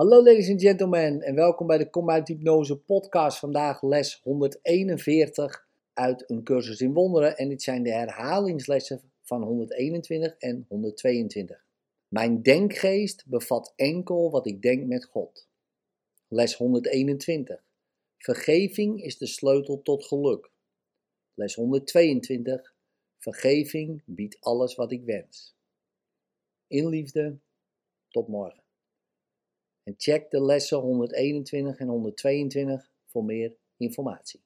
Hallo ladies and gentlemen en welkom bij de Kom uit Hypnose podcast. Vandaag les 141 uit een cursus in wonderen en dit zijn de herhalingslessen van 121 en 122. Mijn denkgeest bevat enkel wat ik denk met God. Les 121. Vergeving is de sleutel tot geluk. Les 122. Vergeving biedt alles wat ik wens. In liefde, tot morgen. Check de lessen 121 en 122 voor meer informatie.